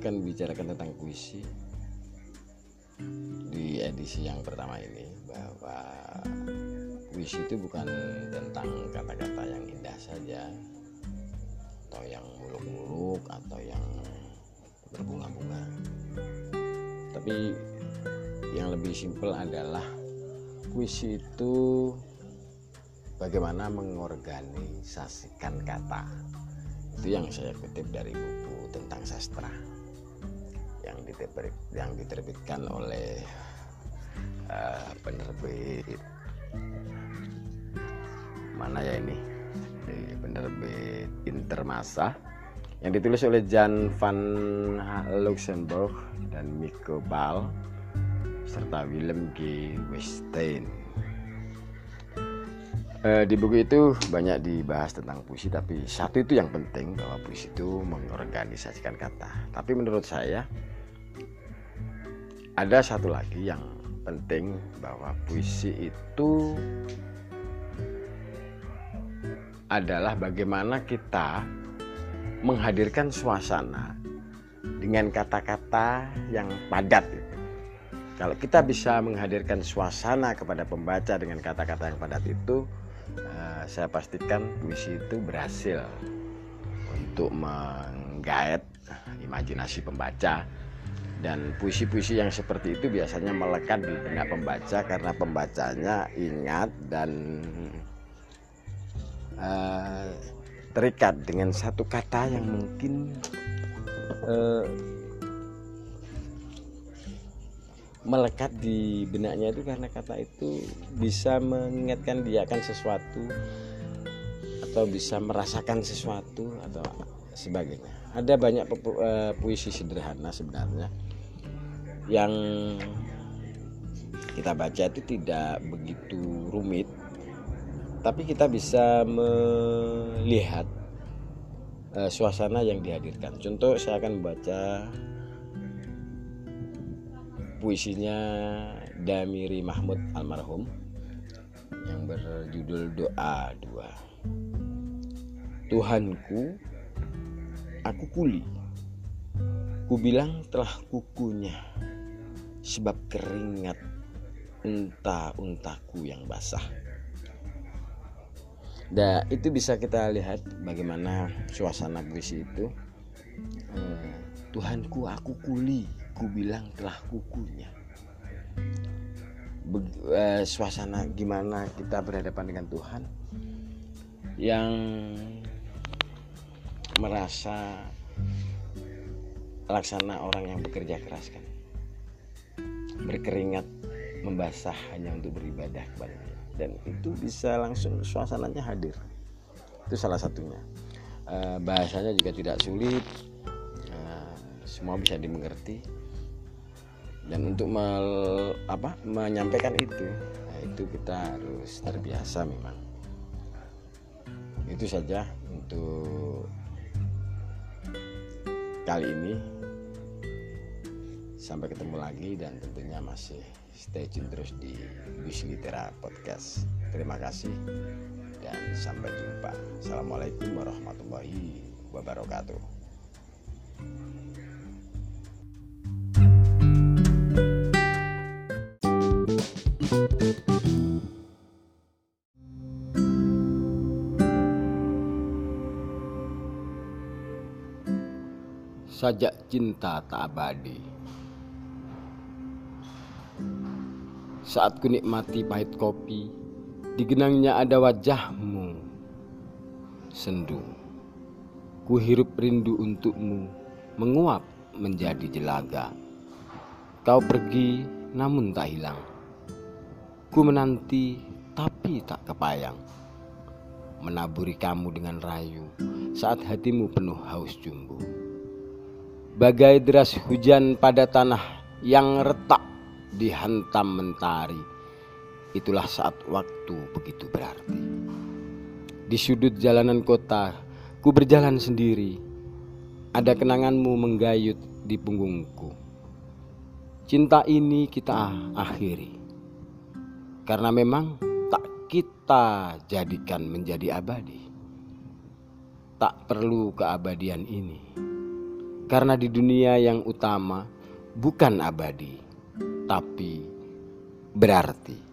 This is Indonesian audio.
akan bicarakan tentang puisi di edisi yang pertama ini bahwa puisi itu bukan tentang kata-kata yang indah saja atau yang muluk-muluk atau yang berbunga-bunga. Tapi yang lebih simpel adalah puisi itu bagaimana mengorganisasikan kata itu yang saya kutip dari buku tentang sastra. Yang diterbit, yang diterbitkan oleh uh, penerbit. Mana ya ini? Penerbit Intermasa yang ditulis oleh Jan van Luxemburg dan Miko Bal serta Willem G. Westein Eh, di buku itu banyak dibahas tentang puisi, tapi satu itu yang penting bahwa puisi itu mengorganisasikan kata. Tapi menurut saya ada satu lagi yang penting bahwa puisi itu adalah bagaimana kita menghadirkan suasana dengan kata-kata yang padat. Kalau kita bisa menghadirkan suasana kepada pembaca dengan kata-kata yang padat itu, Eh, saya pastikan puisi itu berhasil untuk menggait imajinasi pembaca. Dan puisi-puisi yang seperti itu biasanya melekat di benak pembaca karena pembacanya ingat dan uh, terikat dengan satu kata yang mungkin uh, melekat di benaknya itu karena kata itu bisa mengingatkan dia akan sesuatu atau bisa merasakan sesuatu atau sebagainya. Ada banyak eh, puisi sederhana sebenarnya yang kita baca itu tidak begitu rumit, tapi kita bisa melihat uh, suasana yang dihadirkan. Contoh saya akan membaca puisinya Damiri Mahmud almarhum yang berjudul Doa Dua. Tuhanku, aku kuli. Ku bilang telah kukunya sebab keringat unta-untaku yang basah. Dan itu bisa kita lihat bagaimana suasana puisi itu. Eh, Tuhanku, aku kuli ku bilang telah kukunya. Be uh, suasana gimana kita berhadapan dengan Tuhan yang merasa laksana orang yang bekerja keras kan? Berkeringat membasah hanya untuk beribadah kepadanya dan itu bisa langsung suasananya hadir. Itu salah satunya. Uh, bahasanya juga tidak sulit. Uh, semua bisa dimengerti dan untuk mel, apa menyampaikan itu nah, itu kita harus terbiasa memang. Itu saja untuk kali ini. Sampai ketemu lagi dan tentunya masih stay tune terus di Bus Litera Podcast. Terima kasih dan sampai jumpa. Assalamualaikum warahmatullahi wabarakatuh sajak cinta tak abadi. Saat ku nikmati pahit kopi, di genangnya ada wajahmu. Sendu, ku hirup rindu untukmu, menguap menjadi jelaga. Kau pergi namun tak hilang. Ku menanti tapi tak kepayang. Menaburi kamu dengan rayu saat hatimu penuh haus jumbo bagai deras hujan pada tanah yang retak dihantam mentari. Itulah saat waktu begitu berarti. Di sudut jalanan kota, ku berjalan sendiri. Ada kenanganmu menggayut di punggungku. Cinta ini kita akhiri. Karena memang tak kita jadikan menjadi abadi. Tak perlu keabadian ini Karena di dunia yang utama bukan abadi, tapi berarti.